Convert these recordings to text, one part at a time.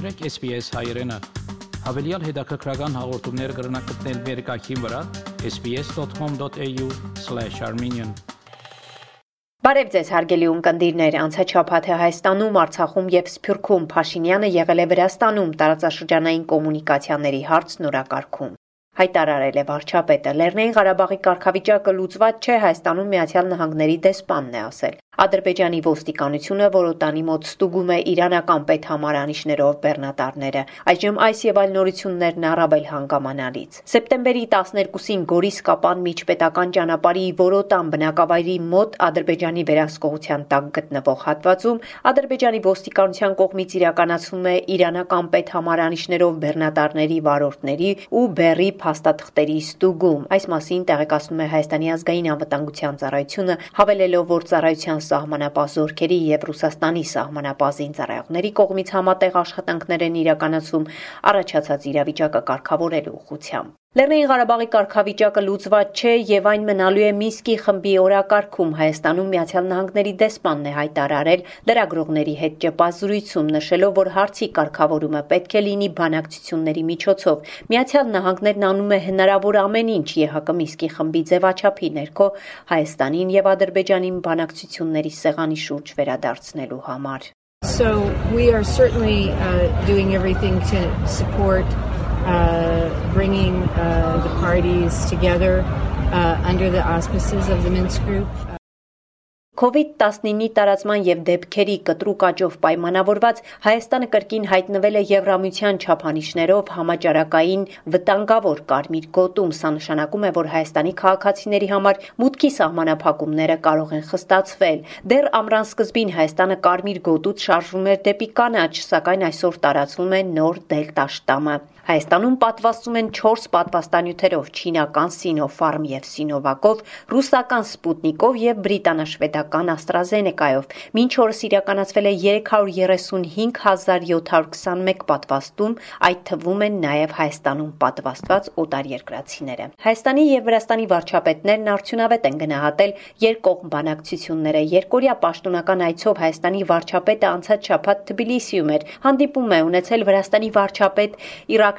մտրեք SPS հայրենը։ Հավելյալ հետաքրքրական հաղորդումներ կգրնակցնել վերկայքին վրա sps.com.au/armenian Բարև ձեզ հարգելի ունկնդիրներ, անցաչափաթ է Հայաստանում, Արցախում եւ Սփյուռքում Փաշինյանը եղել է Վրաստանում տարածաշրջանային կոմունիկացիաների հարց նորակարգում հայտարարել է վարչապետը։ Լեռնային Ղարաբաղի կարգավիճակը լուծված չէ, Հայաստանում Միացյալ Նահանգների դեսպանն է ասել։ Ադրբեջանի ոստիկանությունը Որոտանի մոտ ստուգում է իրանական պետհամարանիշներով բեռնատարները։ Այժմ այս եւ այլ նորություններն առավել հանգամանալից։ Սեպտեմբերի 12-ին Գորիս Կապան միջպետական ճանապարհի Որոտան բնակավայրի մոտ Ադրբեջանի վերահսկողության տակ գտնվող հատվածում Ադրբեջանի ոստիկանության կողմից իրականացվում է իրանական պետհամարանիշներով բեռնատարների վարորդների ու բեռի փաստաթղթերի ստուգում։ Այս մասին տեղեկացնում է Հայաստանի ազգային անվտանգության ծառայությունը, հավելելով, որ ծառայության սահմանապահ զորքերի եւ Ռուսաստանի սահմանապահ զինծառայողների կողմից համատեղ աշխատանքներ են իրականացվում առաջացած իրավիճակը կարգավորելու ուղղությամբ։ Լեռնային Ղարաբաղի կարգավիճակը լուծված չէ եւ այն մնալու է Միսկի խմբի օրակարգում. Հայաստանում Միացյալ Նահանգների դեսպանն է հայտարարել լրագրողների հետ ճեպազ զրույցում նշելով, որ հարցի կարգավորումը պետք է լինի բանակցությունների միջոցով։ Միացյալ Նահանգներն անում է հնարավոր ամեն ինչ ԵՀԿ Միսկի խմբի ձևաչափի ներքո Հայաստանին եւ Ադրբեջանին բանակցությունների սեղանի շուրջ վերադարձնելու համար։ So we are certainly uh, doing everything to support uh, bringing uh, the parties together uh, under the auspices of the Minsk Group. COVID-19-ի տարածման եւ դեպքերի կտրուկ աճով պայմանավորված Հայաստանը կրկին հայտնվել է Եվրամիության չափանիշներով համաճարակային վտանգավոր կարմիր գոտում։ Սա նշանակում է, որ Հայաստանի քաղաքացիների համար մուտքի սահմանափակումները կարող են խստացվել։ Դեռ ամռան սկզբին Հայաստանը կարմիր գոտուց շարժվում էր դեպի կանաչ, սակայն այսօր տարածվում է նոր դելտա շտամը։ Հայաստանում պատվաստում են 4 պատվաստանյութերով՝ չինական Sinopharm եւ Sinovac-ով, ռուսական Sputnik-ով եւ բրիտանաշվեդական AstraZeneca-ով։ Մինչ օրս իրականացվել է 335721 պատվաստում, այդ թվում են նաեւ Հայաստանում պատվաստված օտարերկրացիները։ Հայաստանի եւ Վրաստանի վարչապետներն արդյունավետ են գնահատել երկկողմ բանակցությունները։ Երկորյա պաշտոնական այցով Հայաստանի վարչապետը անցած շաբաթ Թբիլիսիում էր։ Հանդիպում է ունեցել Վրաստանի վարչապետ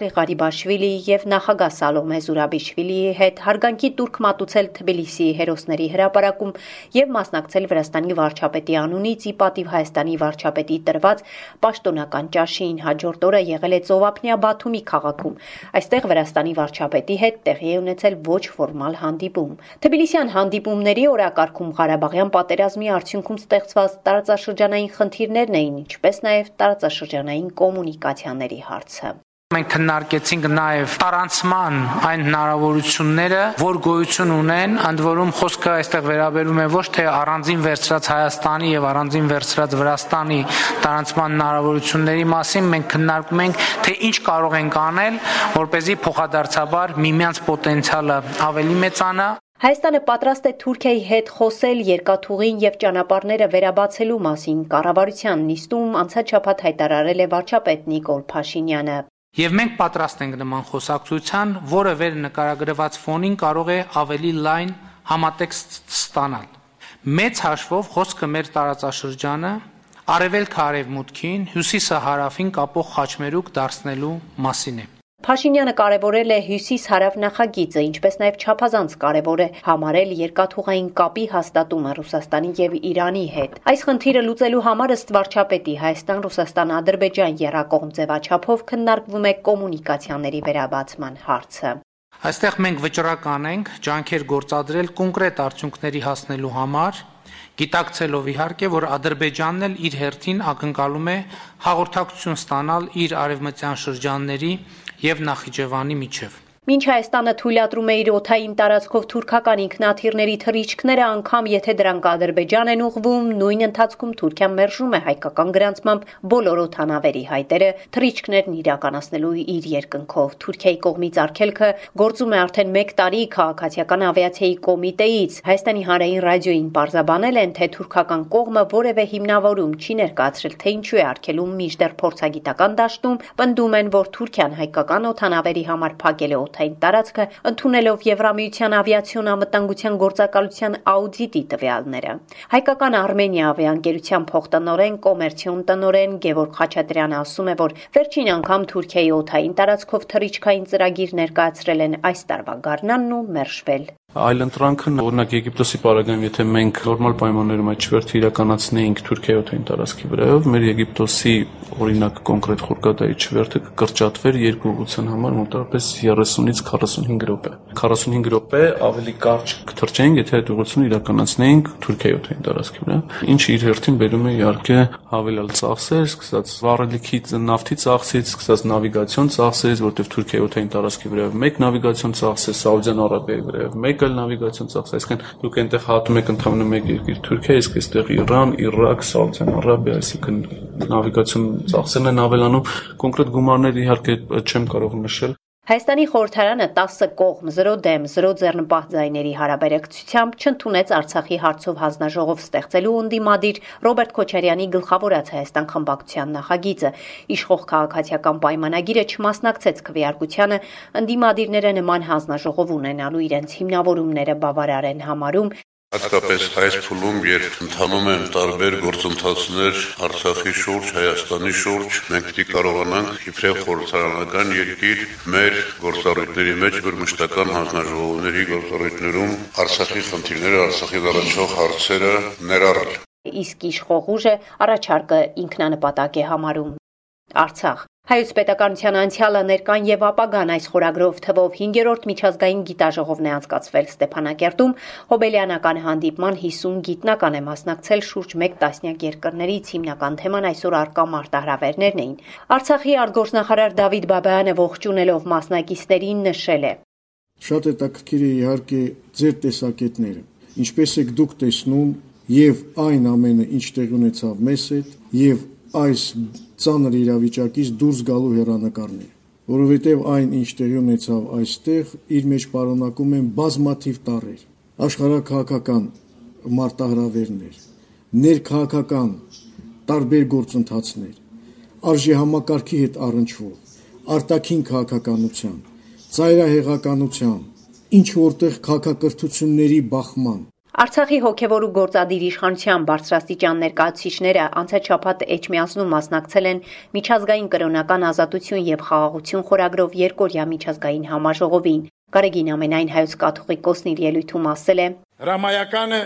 Բաքրի Ղարիբաշվիլիի եւ նախագահ Սալոմե Զուրաբիշվիլիի հետ հարգանքի տուրք մատուցել Թբիլիսիի հերոսների հրապարակում եւ մասնակցել Վրաստանի վարչապետի անունից ի պատիվ Հայաստանի վարչապետի տրված պաշտոնական ճաշին հաջորդ օրը եղել է Ծովափնյա Բաթումի քաղաքում։ Այստեղ Վրաստանի վարչապետի հետ տեղի է ունեցել ոչ ֆորմալ հանդիպում։ Թբիլիսյան հանդիպումների օրակարգում Ղարաբաղյան պատերազմի արդյունքում ստեղծված տարածաշրջանային խնդիրներն էին, ինչպես նաև տարածաշրջանային կոմունիկացիաների հարցը։ Մենք քննարկեցինք նաև տարանցման այն հնարավորությունները, որ գոյություն ունեն, ընդ որում խոսքը այստեղ վերաբերում է ոչ թե առանձին վերցրած Հայաստանի եւ առանձին վերցրած Վրաստանի տարանցման հնարավորությունների մասին, մենք քննարկում ենք, թե ինչ կարող ենք անել, որ เป զի փոխադարձաբար միմյանց պոտենցիալը ավելի մեծանա, Հայաստանը պատրաստ է Թուրքիայի հետ խոսել երկաթուղին եւ ճանապարհները վերաբացելու մասին։ Կառավարության նիստում անցած շաբաթ հայտարարել է վարչապետ Նիկոլ Փաշինյանը։ Եվ մենք պատրաստ ենք նման խոսակցության, որը վեր նկարագրված ֆոնին կարող է ավելի լայն համատեքստ ստանալ։ Մեծ հաշվով խոսքը մեր տարածաշրջանը արևելքը արևմուտքին, հյուսիսը հարավին կապող խաչմերուկ դարձնելու մասին է։ Փաշինյանը կարևորել է հյուսիս-հարավ նախագիծը, ինչպես նաև չափազանց կարևոր է համարել երկաթուղային կապի հաստատումը Ռուսաստանի եւ Իրանի հետ։ Այս խնդիրը լուծելու համար ըստ վարչապետի Հայաստան-Ռուսաստան-Ադրբեջան երակողմ ձևաչափով քննարկվում է կոմունիկացիաների վերաբացման հարցը։ Այստեղ մենք վճռական ենք ջանքեր գործադրել կոնկրետ արդյունքների հասնելու համար, գիտակցելով իհարկե, որ Ադրբեջանն էլ իր հերթին ակնկալում է հաղորդակցություն ստանալ իր արևմտյան շրջանների եւ Նախիջևանի միջև։ Մինչ Հայաստանը թույլատրում է իր օթային տարածքով թուրքական ինքնաթիռների թռիչքները, անգամ եթե դրանք Ադրբեջան են ուղվում, նույն ընթացքում Թուրքիան մերժում է հայկական գրանցմամբ բոլոր օթանավերի հայտերը թռիչքներն իրականացնելու իր երկնքով։ Թուրքիայի կողմից արգելքը գործում է արդեն 1 տարի քաղաքացիական ավիացիայի կոմիտեից։ Հայաստանի հանրային ռադիոին պարզաբանել են, թե թուրքական կողմը որևէ հիմնավորում չի ներկայացրել, թե ինչու է արգելում միջդեռ փորձագիտական դաշտում, պնդում են, որ Թուրքիան հայկական օթանավերի համար փակել է օթային տարածքը, ընդունելով Եվրամիության ավիացիոն անվտանգության գործակալության աուդիտի տվյալները։ Հայկական Արմենիա ավիաընկերության փոխտնօրեն կոմերցիոն տնօրեն Գևորգ Խաչատրյանը ասում է, որ վերջին անգամ Թուրքիայի օթային տարածքով թռիչքային ծրագիր ներկայացրել են այս տարվա գարնանն ու մերժվել Այլ ընտրանքը օրինակ Եգիպտոսի պարագայում, եթե մենք նորմալ պայմաններում այդ չվերթը իրականացնեինք Թուրքիայի օթային տարածքի վրայով, մեր Եգիպտոսի օրինակ կոնկրետ խորկատայի չվերթը կկրճատվեր երկու ուղղության համար մոտավորապես 30-ից 45 րոպե։ 45 րոպե ավելի կարճ կթրջեինք, եթե այդ ուղղությունը իրականացնեինք Թուրքիայի օթային տարածքի վրա, ինչը իր հերթին բերում է իհարկե հավելյալ ծախսեր, սկսած վառելիքի նավթի ծախսից, սկսած նավիգացիոն ծախսերից, որտեղ Թուրքիայի օթային տարածքի վրայով մեկ նավիգացիոն ծախս է, Սաուդյան Արաբիայի վրայով մեկ էլ նավիգացիոն ծախս, այսինքն դուք այնտեղ հատում եք ընդհանուր մեկ երկիր Թուրքիա, իսկ այստեղ Իրան, Իրաք, Սաուդյան Արաբիա, այսինքն նավիգացիոն ծախսերն են ավելանում։ Կոնկրետ գումարներ իհարկե չեմ կարող նշել, Հայաստանի խորհրդարանը 10 կողմ 0 դեմ 0 ձեռնպահ ձայների հարաբերակցությամբ չընդունեց Արցախի հարցով հանձնաժողով ստեղծելու ընդդիմադիր Ռոբերտ Քոչարյանի գլխավորած Հայաստան խմբակցության նախագիծը։ Իշխող քաղաքացիական պայմանագիրը չմասնակցեց քվեարկությանը, ընդդիմադիրները նման հանձնաժողով ունենալու իրենց հիմնավորումները բավարար են համարում Հատկապես այս փուլում, երբ ընթանում են տարբեր գործընթացներ Արցախի շուրջ, Հայաստանի շուրջ, մենք պիտի կարողանանք իբրև խորհրդարանական երկիր մեր գործառույթների մեջ, որ մշտական հանձնաժողովների գործառույթներում Արցախի խնդիրները, Արցախի առաջող հարցերը ներառել։ Իսկ իշխող ուժը առաջարկը ինքնանպատակ է համարում։ Արցախ Հայոց պետականության անցյալը ներկան եւ ապագան այս խորագրով թվով 5-րդ միջազգային գիտաժողովն է անցկացվել Ստեփանակերտում հոբելյանական հանդիպման 50 գիտնական է մասնակցել շուրջ 1 տասնյակ երկրներից հիմնական թեման այսօր արկա մարտահրավերներն էին Արցախի արտգործնախարար Դավիթ Բաբայանը ողջունելով մասնակիցներին նշել է. Շատ հետաքրքիր է իհարկե ձեր տեսակետները ինչպես եք դուք տեսնում եւ այն ամենը ինչ տեղ ունեցավ մեզ հետ եւ այս ծանր իրավիճակից դուրս գալու հերանեկարներ, որովհետև այն ինչ տեղի ունեցավ այստեղ իր մեջ պարունակում են բազմաթիվ տարեր, աշխարհակահաղական մարտահրավերներ, ներքաղաքական տարբեր գործընթացներ, արժի համակարգի հետ առնչվող, արտաքին քաղաքականության, ծայրահեղականության, ինչ որտեղ քաղաքակրթությունների բախման Արցախի հոգևոր ու գործադիր իշխանության բարձրաստիճան ներկայացուցիչները անցաչափած Էջմիածնում մասնակցել են միջազգային կրոնական ազատություն եւ խաղաղություն խորագրով երկորյա միջազգային համաժողովին։ Գարեգին ամենայն հայոց կաթողիկոսն իր ելույթում ասել է. Հրամայականը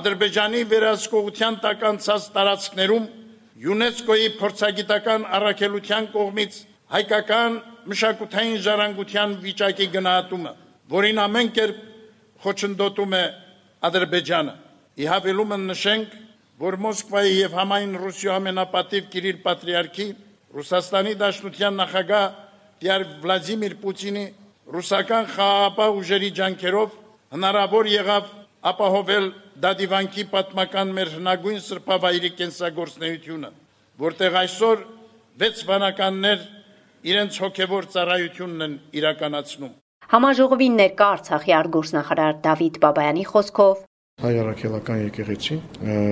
Ադրբեջանի վերահսկողության տակ անցած տարածքներում ՅՈՒՆԵՍԿՕ-ի փորձագիտական առաքելության կողմից հայկական մշակութային ժառանգության վիճակի գնահատումը, որին ամեն կերպ խոչընդոտում է Ադրբեջանը։ Իհավելումը նշենք, որ Մոսկվայի եւ համայն Ռուսիո ամենապատիվ Կիրիլ Պատրիարքի Ռուսաստանի Դաշնության նախագահ Տիար Վլադիմիր Պուտինի ռուսական խաղապահ ուժերի ջանքերով հնարավոր եղավ ապահովել դադիվանքի պատմական մեր հնագույն սրբավայրի կենսագործնեությունը, որտեղ այսօր 6 վանականներ իրենց հոգևոր ծառայությունն են իրականացնում։ Համաժողովին ներկա Արցախի արտգործնախարար Դավիթ Բաբայանի խոսքով. Հայ առաքելական եկեղեցին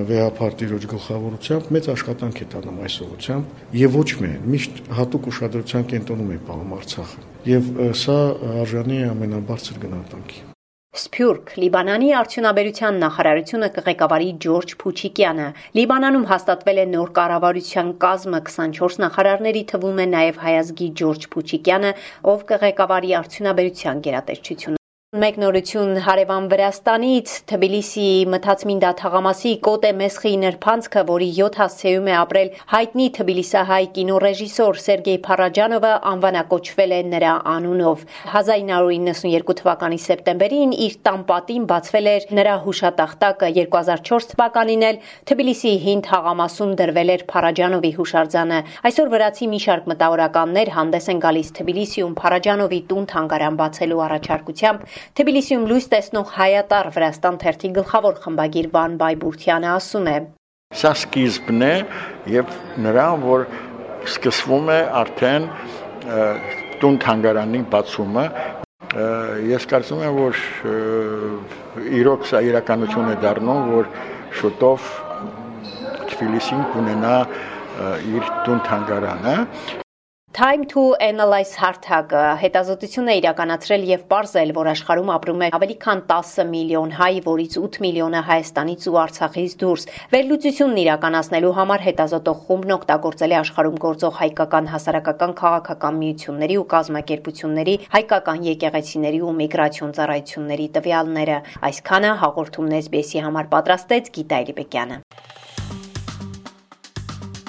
վեհապար տիրոջ գլխավորությամբ մեծ աշխատանք է տանում այս ուղությամբ եւ ոչ միայն միշտ հատուկ ուշադրության կենտրոնում է պահում Արցախը եւ սա արժանի է ամենաբարձր գնահատանքի Սփյուռք Լիբանանի արդյունաբերության նախարարությունը կղեկավարի Ջորջ Փուչիկյանը Լիբանանում հաստատվել է նոր կառավարության կազմը 24 նախարարների թվում է նաև հայազգի Ջորջ Փուչիկյանը, ով կղեկավարի արդյունաբերության գերատեսչությունը Մեկնորություն հարևան Վրաստանից Թբիլիսիի Մթացմինդա թաղամասի Կոտե Մեսխի նրբանցքը, որի 7 հասցեում է ապրել հայտնի թբիլիսահայ կինոռեժիսոր Սերգեյ Փարաջանովը անվանակոչվել է նրա անունով։ 1992 թվականի սեպտեմբերին իր տան պատին բացվել էր նրա հուշատախտակը 2004 թվականին էլ Թբիլիսիի հին թաղամասում դրվել էր Փարաջանովի հուշարձանը։ Այսօր վրացի մի շարք մտավորականներ հանդես են գալիս Թբիլիսիում Փարաջանովի տուն թանգարան բացելու առաջարկությամբ Թբիլիսիում լույս տեսնող հայատար Վրաստան թերթի գլխավոր խմբագիր Վան Բայբուրթյանը ասում է. Սա սկիզբն է եւ նրան, որ սկսվում է արդեն տուն թանգարանի բացումը ես կարծում եմ որ իրոք սա իրականություն է դառնում որ շուտով Թբիլիսին կունենա իր տուն թանգարանը Time to Analyze հարթակը հետազոտություն է իրականացրել եւ ողրզել, որ աշխարհում ապրում է ավելի քան 10 միլիոն հայ, որից 8 միլիոնը Հայաստանից ու Արցախից դուրս։ Վերլուծությունն իրականացնելու համար հետազոտող խումբն օգտագործել է աշխարհում գործող հայկական հասարակական քաղաքական միությունների ու կազմակերպությունների, հայկական եկեղեցիների ու միգրացիոն ծառայությունների տվյալները։ Այսքանը հաղորդումն SBS-ի համար պատրաստեց Գիտա Իրբեկյանը։